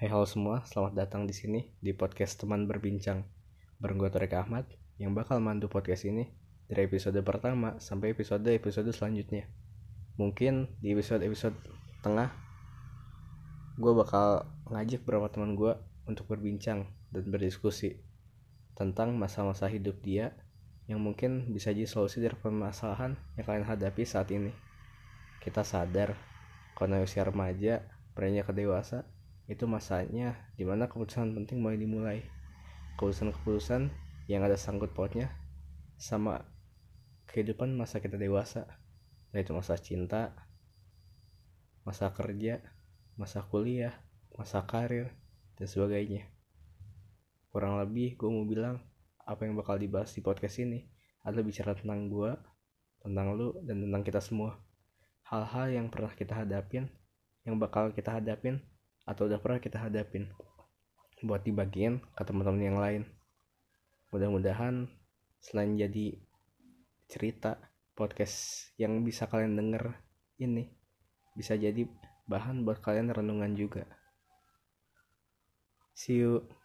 Hai halo semua, selamat datang di sini di podcast teman berbincang bareng gue Torek Ahmad yang bakal mandu podcast ini dari episode pertama sampai episode-episode selanjutnya. Mungkin di episode-episode tengah gue bakal ngajak beberapa teman gue untuk berbincang dan berdiskusi tentang masa-masa hidup dia yang mungkin bisa jadi solusi dari permasalahan yang kalian hadapi saat ini. Kita sadar kalau usia remaja, beranjak ke dewasa, itu masanya di mana keputusan penting mulai dimulai. Keputusan-keputusan yang ada sangkut pautnya sama kehidupan masa kita dewasa. Yaitu masa cinta masa kerja masa kuliah masa karir dan sebagainya. Kurang lebih gue mau bilang apa yang bakal dibahas di podcast ini adalah bicara tentang gue tentang lu dan tentang kita semua. Hal-hal yang pernah kita hadapin yang bakal kita hadapin atau udah pernah kita hadapin? Buat dibagiin ke teman-teman yang lain. Mudah-mudahan selain jadi cerita podcast yang bisa kalian denger ini bisa jadi bahan buat kalian renungan juga. See you